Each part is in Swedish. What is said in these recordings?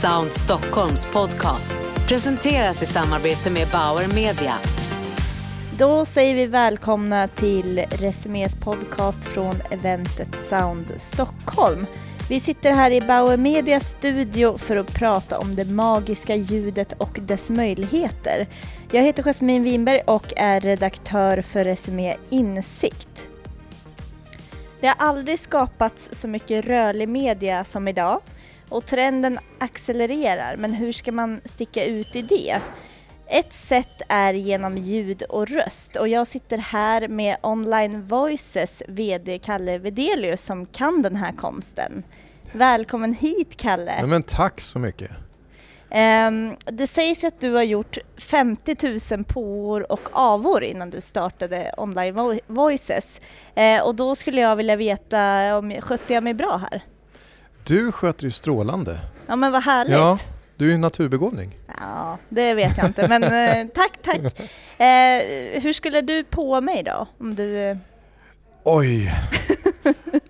Sound Stockholms podcast presenteras i samarbete med Bauer Media. Då säger vi välkomna till Resumés podcast från eventet Sound Stockholm. Vi sitter här i Bauer Medias studio för att prata om det magiska ljudet och dess möjligheter. Jag heter Jasmine Winberg och är redaktör för Resumé Insikt. Det har aldrig skapats så mycket rörlig media som idag och trenden accelererar, men hur ska man sticka ut i det? Ett sätt är genom ljud och röst och jag sitter här med Online Voices VD Kalle Vedelius som kan den här konsten. Välkommen hit Kalle! Ja, men tack så mycket! Um, det sägs att du har gjort 50 000 påor och avor innan du startade Online Voices. Uh, och då skulle jag vilja veta, om skötte jag mig bra här? Du sköter ju strålande. Ja men vad härligt. Ja, du är ju naturbegåvning. Ja, det vet jag inte, men eh, tack, tack. Eh, hur skulle du på mig då? Om du... Eh... Oj,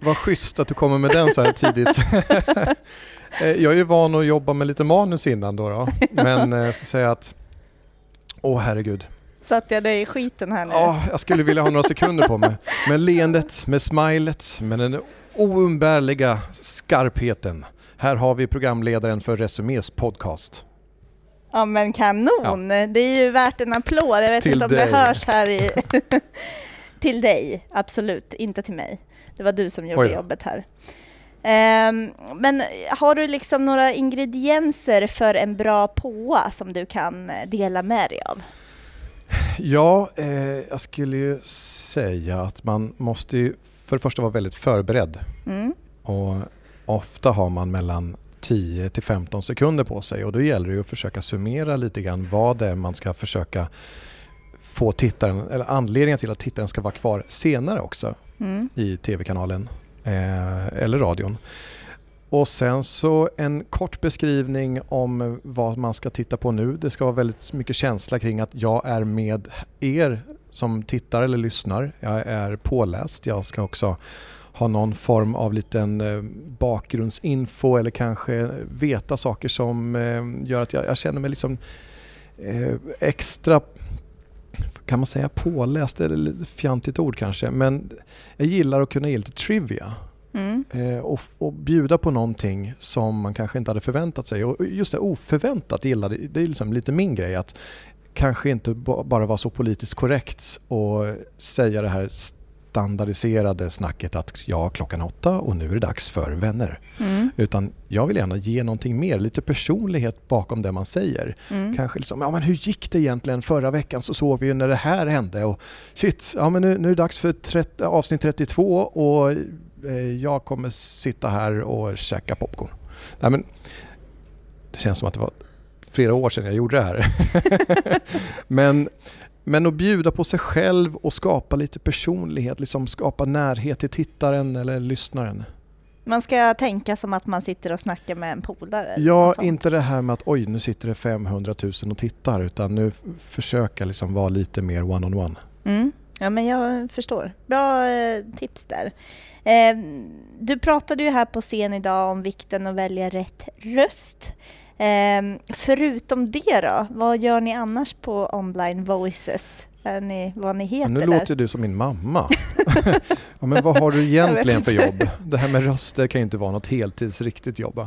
vad schysst att du kommer med den så här tidigt. Eh, jag är ju van att jobba med lite manus innan då, då. men eh, jag ska säga att, åh herregud. Satt jag dig i skiten här nu? Ja, jag skulle vilja ha några sekunder på mig. Med leendet, med smilet, med den oumbärliga skarpheten. Här har vi programledaren för Resumés podcast. Ja men kanon! Ja. Det är ju värt en applåd. Jag vet till inte om dig. det hörs här i... till dig, absolut. Inte till mig. Det var du som gjorde jobbet här. Um, men har du liksom några ingredienser för en bra påa som du kan dela med dig av? Ja, eh, jag skulle ju säga att man måste ju för det första vara väldigt förberedd. Mm. Och ofta har man mellan 10 till 15 sekunder på sig och då gäller det att försöka summera lite grann vad det är man ska försöka få tittaren, eller anledningen till att tittaren ska vara kvar senare också mm. i tv-kanalen eh, eller radion. Och sen så en kort beskrivning om vad man ska titta på nu. Det ska vara väldigt mycket känsla kring att jag är med er som tittar eller lyssnar. Jag är påläst. Jag ska också ha någon form av liten eh, bakgrundsinfo eller kanske veta saker som eh, gör att jag, jag känner mig liksom eh, extra kan man säga påläst, eller ett fjantigt ord kanske, men jag gillar att kunna ge lite trivia. Mm. och, och, bjuda på någonting som man kanske inte hade förväntat sig. Och just det oförväntat gillade, det är liksom lite min grej. att kanske inte bara vara så politiskt korrekt och säga det här standardiserade snacket att ja, klockan åtta och nu är det dags för vänner. Mm. Utan jag vill gärna ge någonting mer, lite personlighet bakom det man säger. Mm. Kanske liksom, ja men hur gick det egentligen? Förra veckan så såg vi ju när det här hände och shit, ja men nu, nu är det dags för 30, avsnitt 32 och eh, jag kommer sitta här och käka popcorn. Nej, men, det känns som att det var flera år sedan jag gjorde det här. men, men att bjuda på sig själv och skapa lite personlighet, liksom skapa närhet till tittaren eller lyssnaren. Man ska tänka som att man sitter och snackar med en polare? Ja, inte det här med att oj, nu sitter det 500 000 och tittar, utan nu försöka liksom vara lite mer one-on-one. On one. Mm. Ja, men jag förstår. Bra eh, tips där. Eh, du pratade ju här på scen idag om vikten att välja rätt röst. Eh, förutom det då, vad gör ni annars på Online Voices? Är ni vad ni heter Nu låter du som min mamma. ja, men vad har du egentligen för jobb? Det här med röster kan ju inte vara något heltidsriktigt jobb.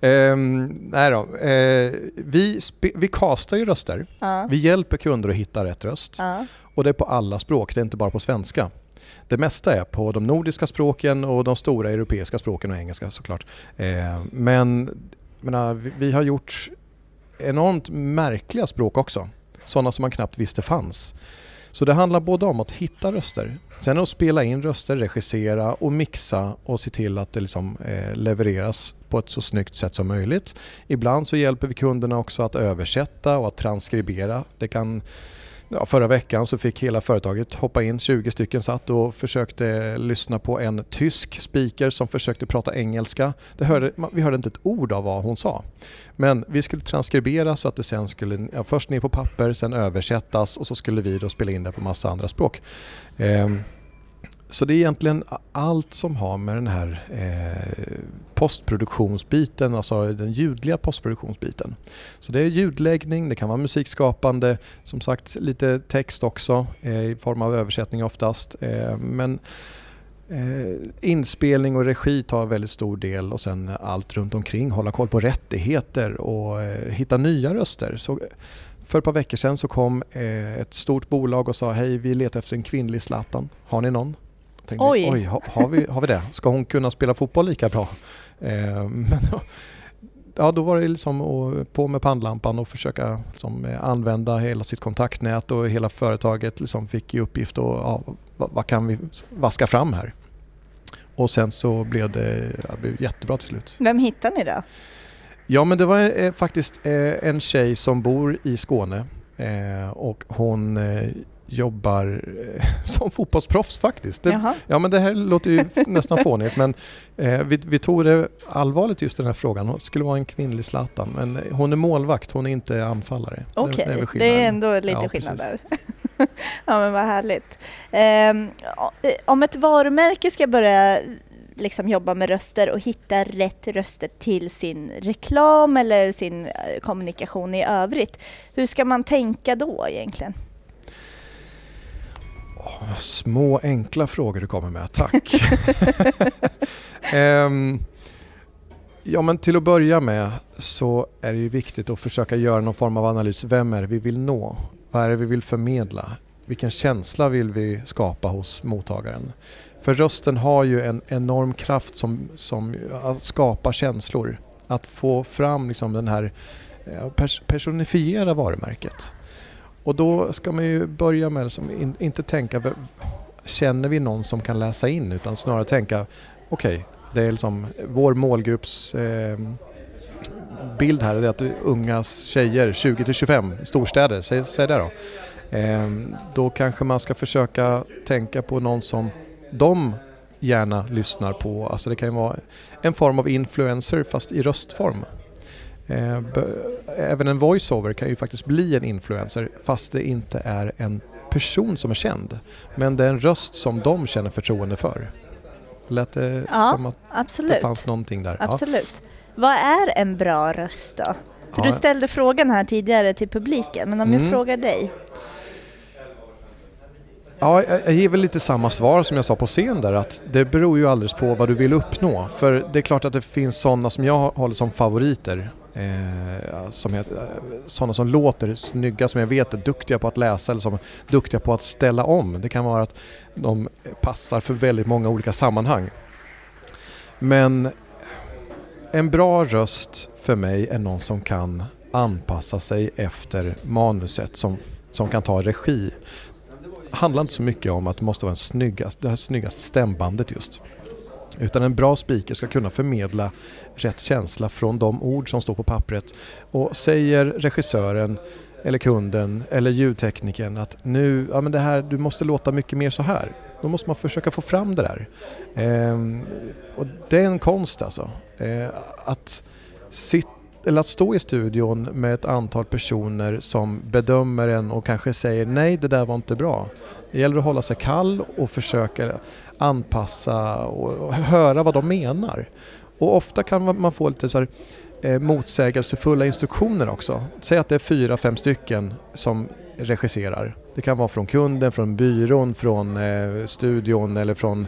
Eh, nej då. Eh, vi, vi castar ju röster. Ja. Vi hjälper kunder att hitta rätt röst. Ja. Och det är på alla språk, det är inte bara på svenska. Det mesta är på de nordiska språken och de stora europeiska språken och engelska såklart. Eh, men menar, vi, vi har gjort enormt märkliga språk också. Sådana som man knappt visste fanns. Så det handlar både om att hitta röster, sen att spela in röster, regissera och mixa och se till att det liksom, eh, levereras på ett så snyggt sätt som möjligt. Ibland så hjälper vi kunderna också att översätta och att transkribera. Det kan ja, förra veckan så fick hela företaget hoppa in, 20 stycken satt och försökte lyssna på en tysk speaker som försökte prata engelska. Det hörde, vi hörde inte ett ord av vad hon sa. Men vi skulle transkribera så att det sen skulle, ja, först ner på papper, sen översättas och så skulle vi då spela in det på massa andra språk. Eh, så det är egentligen allt som har med den här eh, postproduktionsbiten, alltså den ljudliga postproduktionsbiten. Så det är ljudläggning, det kan vara musikskapande, som sagt lite text också eh, i form av översättning oftast. Eh, men eh, inspelning och regi tar väldigt stor del och sen allt runt omkring. Hålla koll på rättigheter och eh, hitta nya röster. Så för ett par veckor sedan så kom eh, ett stort bolag och sa hej vi letar efter en kvinnlig Zlatan. Har ni någon? Tänkte, Oj! Oj har, har, vi, har vi det? Ska hon kunna spela fotboll lika bra? Eh, men ja, då var det liksom på med pannlampan och försöka liksom, använda hela sitt kontaktnät och hela företaget liksom fick i uppgift att ja, vad, vad, kan vi vaska fram här? Och sen så blev det, ja, det blev jättebra till slut. Vem hittade ni då? Ja men det var eh, faktiskt eh, en tjej som bor i Skåne eh, och hon jobbar eh, som fotbollsproffs faktiskt. Det, ja men det här låter ju nästan fånigt men eh, vi, vi, tog det allvarligt just den här frågan. Hon skulle vara en kvinnlig Zlatan men hon är målvakt, hon är inte anfallare. Okej, okay. det, det, är ändå lite ja, skillnad där. ja men vad härligt. Um, om ett varumärke ska börja liksom jobba med röster och hitta rätt röster till sin reklam eller sin eh, kommunikation i övrigt. Hur ska man tänka då egentligen? Små enkla frågor du kommer med, tack. um, ja men till att börja med så är det ju viktigt att försöka göra någon form av analys. Vem är det vi vill nå? Vad är det vi vill förmedla? Vilken känsla vill vi skapa hos mottagaren? För rösten har ju en enorm kraft som, som att skapa känslor. Att få fram liksom den här, eh, pers personifiera varumärket. Och då ska man ju börja med, liksom, in, inte tänka, känner vi någon som kan läsa in? Utan snarare tänka, okej, okay, det är liksom vår målgrupps eh, bild här är att unga tjejer, 20 till 25, storstäder, säg, säg det då. Eh, då kanske man ska försöka tänka på någon som de gärna lyssnar på. Alltså det kan ju vara en form av influencer fast i röstform. Eh, även en voiceover kan ju faktiskt bli en influencer fast det inte är en person som är känd. Men det är en röst som de känner förtroende för. Lät det ja, som att absolut. det fanns någonting där? Absolut. Ja. Vad är en bra röst då? För ja. du ställde frågan här tidigare till publiken, men om mm. jag frågar dig? Ja, jag ger väl lite samma svar som jag sa på scen där att det beror ju alldeles på vad du vill uppnå. För det är klart att det finns sådana som jag håller som favoriter. Eh, som jag, eh, sådana som låter snygga, som jag vet är duktiga på att läsa eller som är duktiga på att ställa om. Det kan vara att de passar för väldigt många olika sammanhang. Men en bra röst för mig är någon som kan anpassa sig efter manuset, som, som kan ta regi handlar inte så mycket om att det måste vara en snyggast, det här snyggaste stämbandet just. Utan en bra speaker ska kunna förmedla rätt känsla från de ord som står på pappret. Och säger regissören eller kunden eller ljudteknikern att nu, ja men det här, du måste låta mycket mer så här. Då måste man försöka få fram det där. Eh, och det är en konst alltså. Eh, att sit, eller att stå i studion med ett antal personer som bedömer en och kanske säger nej det där var inte bra. Det gäller att hålla sig kall och försöka anpassa och höra vad de menar. Och ofta kan man få lite så här, eh, motsägelsefulla instruktioner också. Säg att det är fyra, fem stycken som regisserar. Det kan vara från kunden, från byrån, från eh, studion eller från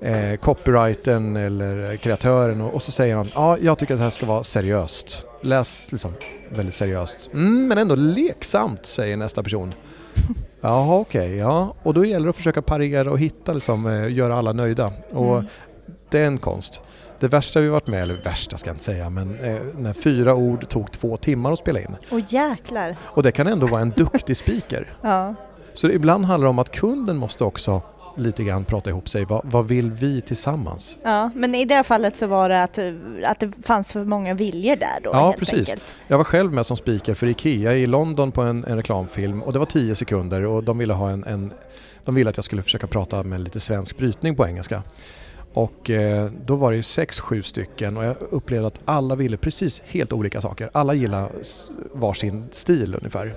eh, copywritern eller kreatören och, och, så säger han ja, jag tycker att det här ska vara seriöst. Läs liksom väldigt seriöst. Mm, men ändå leksamt, säger nästa person. Jaha, okej, okay, ja. Och då gäller det att försöka parera och hitta, liksom, eh, göra alla nöjda. Och mm. det är en konst. Det värsta vi varit med, eller värsta ska jag inte säga, men eh, när fyra ord tog två timmar att spela in. Åh jäklar! Och det kan ändå vara en duktig speaker. ja. Så ibland handlar det om att kunden måste också lite grann prata ihop sig. Vad, vad, vill vi tillsammans? Ja, men i det fallet så var det att, att det fanns för många viljor där då? Ja, precis. Enkelt. Jag var själv med som speaker för IKEA i London på en, en reklamfilm och det var tio sekunder och de ville ha en, en de ville att jag skulle försöka prata med lite svensk brytning på engelska. Och eh, då var det ju sex, sju stycken och jag upplevde att alla ville precis helt olika saker. Alla gillade varsin stil ungefär.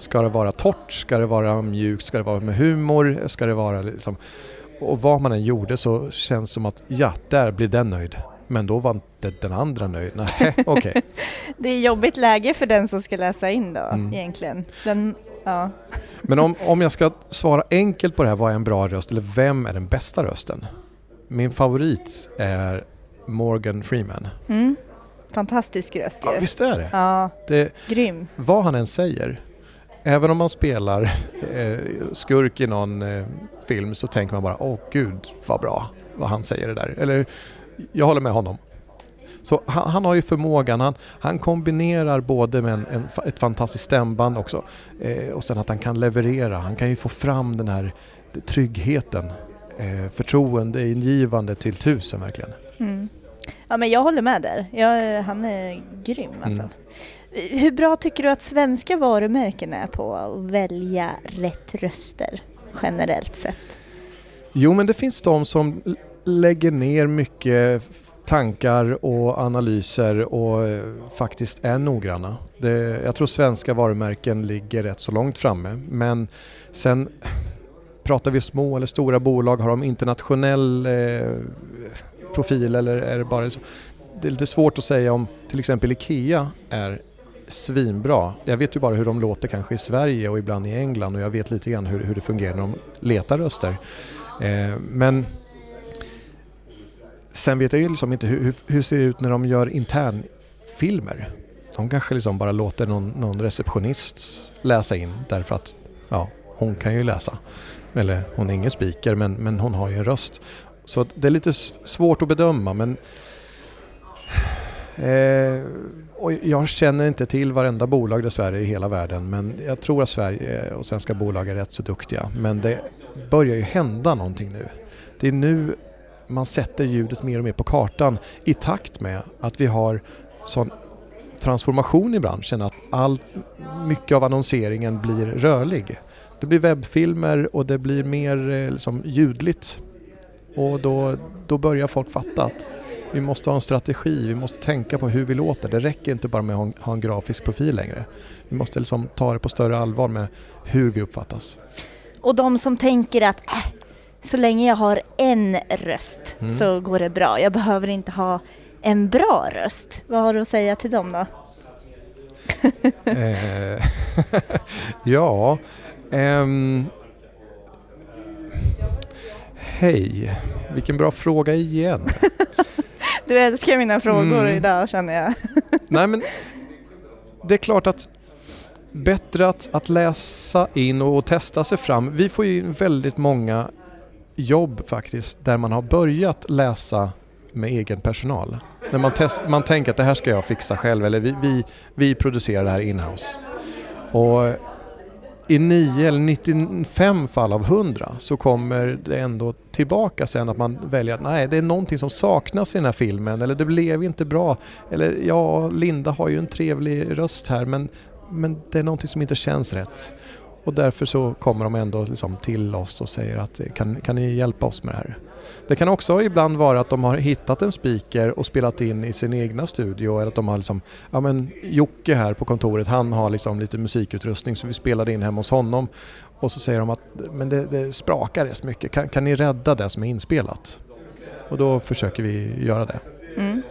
Ska det vara torrt? Ska det vara mjukt? Ska det vara med humor? Ska det vara liksom... Och vad man än gjorde så känns det som att ja, där blir den nöjd. Men då var inte den andra nöjd. Nej, okej. Det är jobbigt läge för den som ska läsa in då Mm. egentligen. Den, ja. Men om, om jag ska svara enkelt på det här, vad är en bra röst eller vem är den bästa rösten? Min favorit är Morgan Freeman. Mm. Fantastisk röst Ja, ju. visst är det? Ja, det? grym. Vad han än säger, även om man spelar eh, skurk i någon eh, film så tänker man bara åh gud vad bra vad han säger det där. Eller jag håller med honom. Så han, han har ju förmågan, han, han kombinerar både med en, en, ett fantastiskt stämband också eh, och sen att han kan leverera, han kan ju få fram den här tryggheten, eh, förtroendeingivande till tusen verkligen. Mm. Ja, men jag håller med där. Jag, han är grym alltså. Mm. Hur bra tycker du att svenska varumärken är på att välja rätt röster generellt sett? Jo, men det finns de som lägger ner mycket tankar och analyser och eh, faktiskt är noggranna. Det, jag tror svenska varumärken ligger rätt så långt framme. Men sen pratar vi små eller stora bolag, har de internationell eh, profil eller är det bara så? Det är lite svårt att säga om till exempel IKEA är svinbra. Jag vet ju bara hur de låter kanske i Sverige och ibland i England och jag vet lite grann hur, hur det fungerar när de letar röster. Eh, men sen vet jag ju liksom inte hur, hur, hur ser det ut när de gör internfilmer. De kanske liksom bara låter någon, någon receptionist läsa in därför att ja, hon kan ju läsa. Eller hon är ingen speaker men, men hon har ju en röst. Så det är lite svårt att bedöma men eh, och jag känner inte till varenda bolag dessvärre i hela världen men jag tror att Sverige och svenska bolag är rätt så duktiga. Men det börjar ju hända någonting nu. Det är nu man sätter ljudet mer och mer på kartan i takt med att vi har sån transformation i branschen att all, mycket av annonseringen blir rörlig. Det blir webbfilmer och det blir mer eh, liksom ljudligt och då, då börjar folk fatta att vi måste ha en strategi, vi måste tänka på hur vi låter. Det räcker inte bara med att ha en, grafisk profil längre. Vi måste liksom ta det på större allvar med hur vi uppfattas. Och de som tänker att äh, så länge jag har en röst Mm. så går det bra. Jag behöver inte ha en bra röst. Vad har du att säga till dem då? Eh, ja, ehm, hej. Vilken bra fråga igen. Du älskar mina frågor Mm. idag känner jag. Nej men det är klart att bättre att, att läsa in och testa sig fram. Vi får ju väldigt många jobb faktiskt där man har börjat läsa med egen personal. När man, test, man tänker att det här ska jag fixa själv eller vi, vi, vi producerar det här inhouse. Och i 9 eller 95 fall av 100 så kommer det ändå tillbaka sen att man väljer att nej det är någonting som saknas i den här filmen eller det blev inte bra eller ja Linda har ju en trevlig röst här men, men det är någonting som inte känns rätt. Och därför så kommer de ändå liksom till oss och säger att kan, kan ni hjälpa oss med det här? Det kan också ibland vara att de har hittat en speaker och spelat in i sin egna studio eller att de har liksom, ja men Jocke här på kontoret han har liksom lite musikutrustning så vi spelade in hemma hos honom och så säger de att men det, det sprakar rätt mycket, kan, kan ni rädda det som är inspelat? Och då försöker vi göra det. Mm.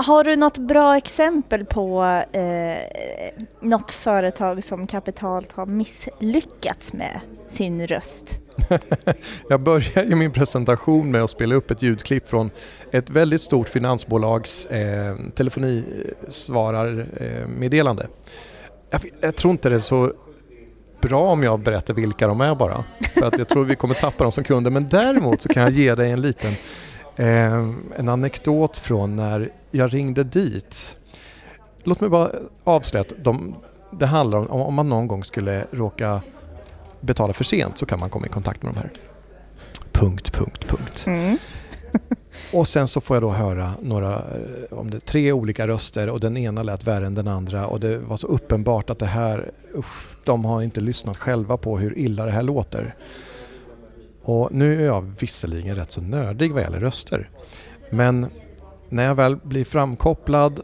Har du något bra exempel på eh, något företag som kapitalt har misslyckats med sin röst? Jag börjar ju min presentation med att spela upp ett ljudklipp från ett väldigt stort finansbolags eh, telefonisvararmeddelande. Jag, jag tror inte det är så bra om jag berättar vilka de är bara. För att jag tror vi kommer tappa dem som kunder. Men däremot så kan jag ge dig en liten en anekdot från när jag ringde dit. Låt mig bara avslöja att de, det handlar om om man någon gång skulle råka betala för sent så kan man komma i kontakt med de här. Punkt, punkt, punkt. Mm. Och sen så får jag då höra några, eh, om det tre olika röster och den ena lät värre än den andra och det var så uppenbart att det här, usch, de har inte lyssnat själva på hur illa det här låter. Och nu är jag visserligen rätt så nördig vad gäller röster. Men när jag väl blir framkopplad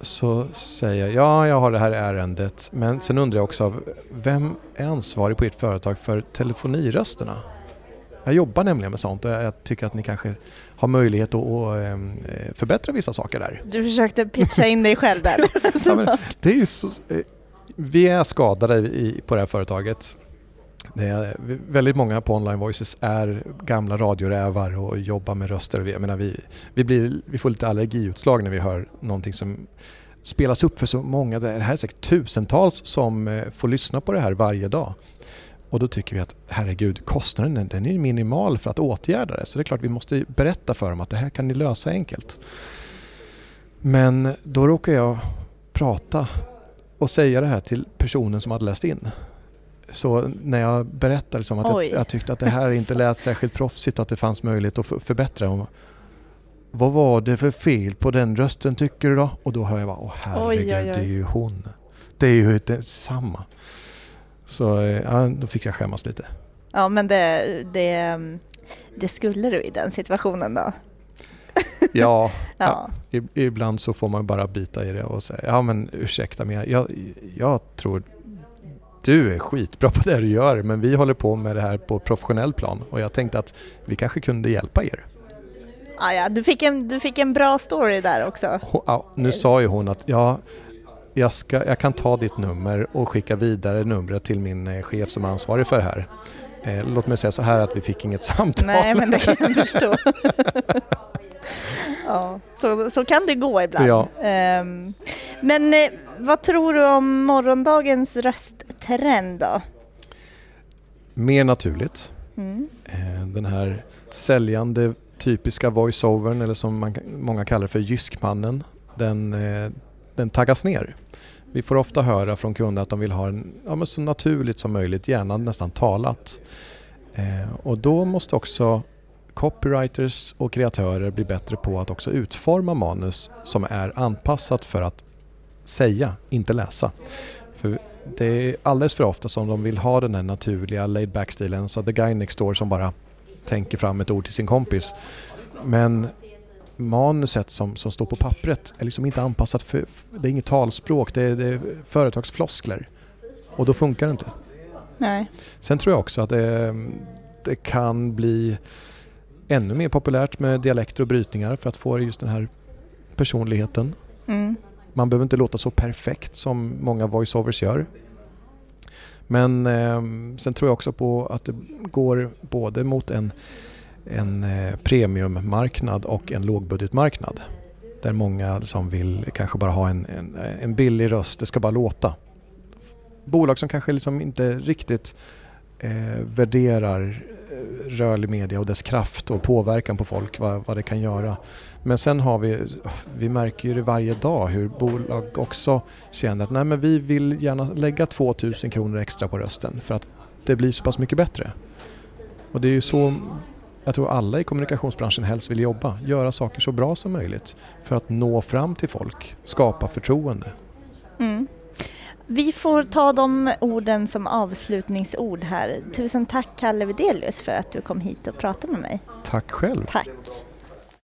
så säger jag ja, jag har det här ärendet. Men sen undrar jag också, vem är ansvarig på ert företag för telefonirösterna? Jag jobbar nämligen med sånt och jag tycker att ni kanske har möjlighet att, ehm, förbättra vissa saker där. Du försökte pitcha in dig själv där. ja, det är ju så, eh, vi är skadade i, på det här företaget. Det är, väldigt många på Online Voices är gamla radiorävar och jobbar med röster. Jag menar, vi, vi, blir, vi får lite allergiutslag när vi hör någonting som spelas upp för så många. Det här är säkert tusentals som eh, får lyssna på det här varje dag. Och då tycker vi att herregud, kostnaden den är minimal för att åtgärda det. Så det är klart vi måste berätta för dem att det här kan ni lösa enkelt. Men då råkar jag prata och säga det här till personen som hade läst in. Så när jag berättade liksom att jag, jag, tyckte att det här inte lät särskilt proffsigt och att det fanns möjlighet att förbättra. vad var det för fel på den rösten tycker du då? Och då hör jag bara, åh herregud, oj, oj, oj. det är ju hon. Det är ju detsamma. Så eh, ja, då fick jag skämmas lite. Ja, men det, det, det skulle du i den situationen då? ja, ja. ja, ibland så får man bara bita i det och säga ja men ursäkta mig, jag, jag tror du är skitbra på det du gör men vi håller på med det här på professionell plan och jag tänkte att vi kanske kunde hjälpa er. Ah, ja, du fick, en, du fick en bra story där också. Ja, nu sa ju hon att ja, jag, ska, jag kan ta ditt nummer och skicka vidare numret till min eh, chef som är ansvarig för det här. Eh, låt mig säga så här att vi fick inget samtal. Nej, men det kan jag förstå. ja, så, så kan det gå ibland. Ja. Um, men eh, vad tror du om morgondagens rösttrend då? Mer naturligt. Mm. Eh, den här säljande typiska voiceovern eller som man, många kallar för jyskmannen, den, eh, den taggas ner. Vi får ofta höra från kunder att de vill ha en, ja, så naturligt som möjligt, gärna nästan talat. Eh, och då måste också copywriters och kreatörer bli bättre på att också utforma manus som är anpassat för att säga, inte läsa. För det är alldeles för ofta som de vill ha den här naturliga laid back-stilen, så the guy next door som bara tänker fram ett ord till sin kompis. Men manuset som, som står på pappret är liksom inte anpassat för, det är inget talspråk, det är, det är företagsfloskler. Och då funkar det inte. Nej. Sen tror jag också att det, det kan bli ännu mer populärt med dialekter och brytningar för att få just den här personligheten. Mm. Man behöver inte låta så perfekt som många voiceovers gör. Men eh, sen tror jag också på att det går både mot en, en eh, premiummarknad och en lågbudgetmarknad. Där många som vill kanske bara ha en, en, en billig röst, det ska bara låta. Bolag som kanske liksom inte riktigt eh, värderar rörlig media och dess kraft och påverkan på folk, vad, vad det kan göra. Men sen har vi, vi märker ju det varje dag hur bolag också känner att nej men vi vill gärna lägga 2000 kronor extra på rösten för att det blir så pass mycket bättre. Och det är ju så jag tror alla i kommunikationsbranschen helst vill jobba, göra saker så bra som möjligt för att nå fram till folk, skapa förtroende. Mm. Vi får ta de orden som avslutningsord här. Tusen tack Kalle Videlius för att du kom hit och pratade med mig. Tack själv. Tack.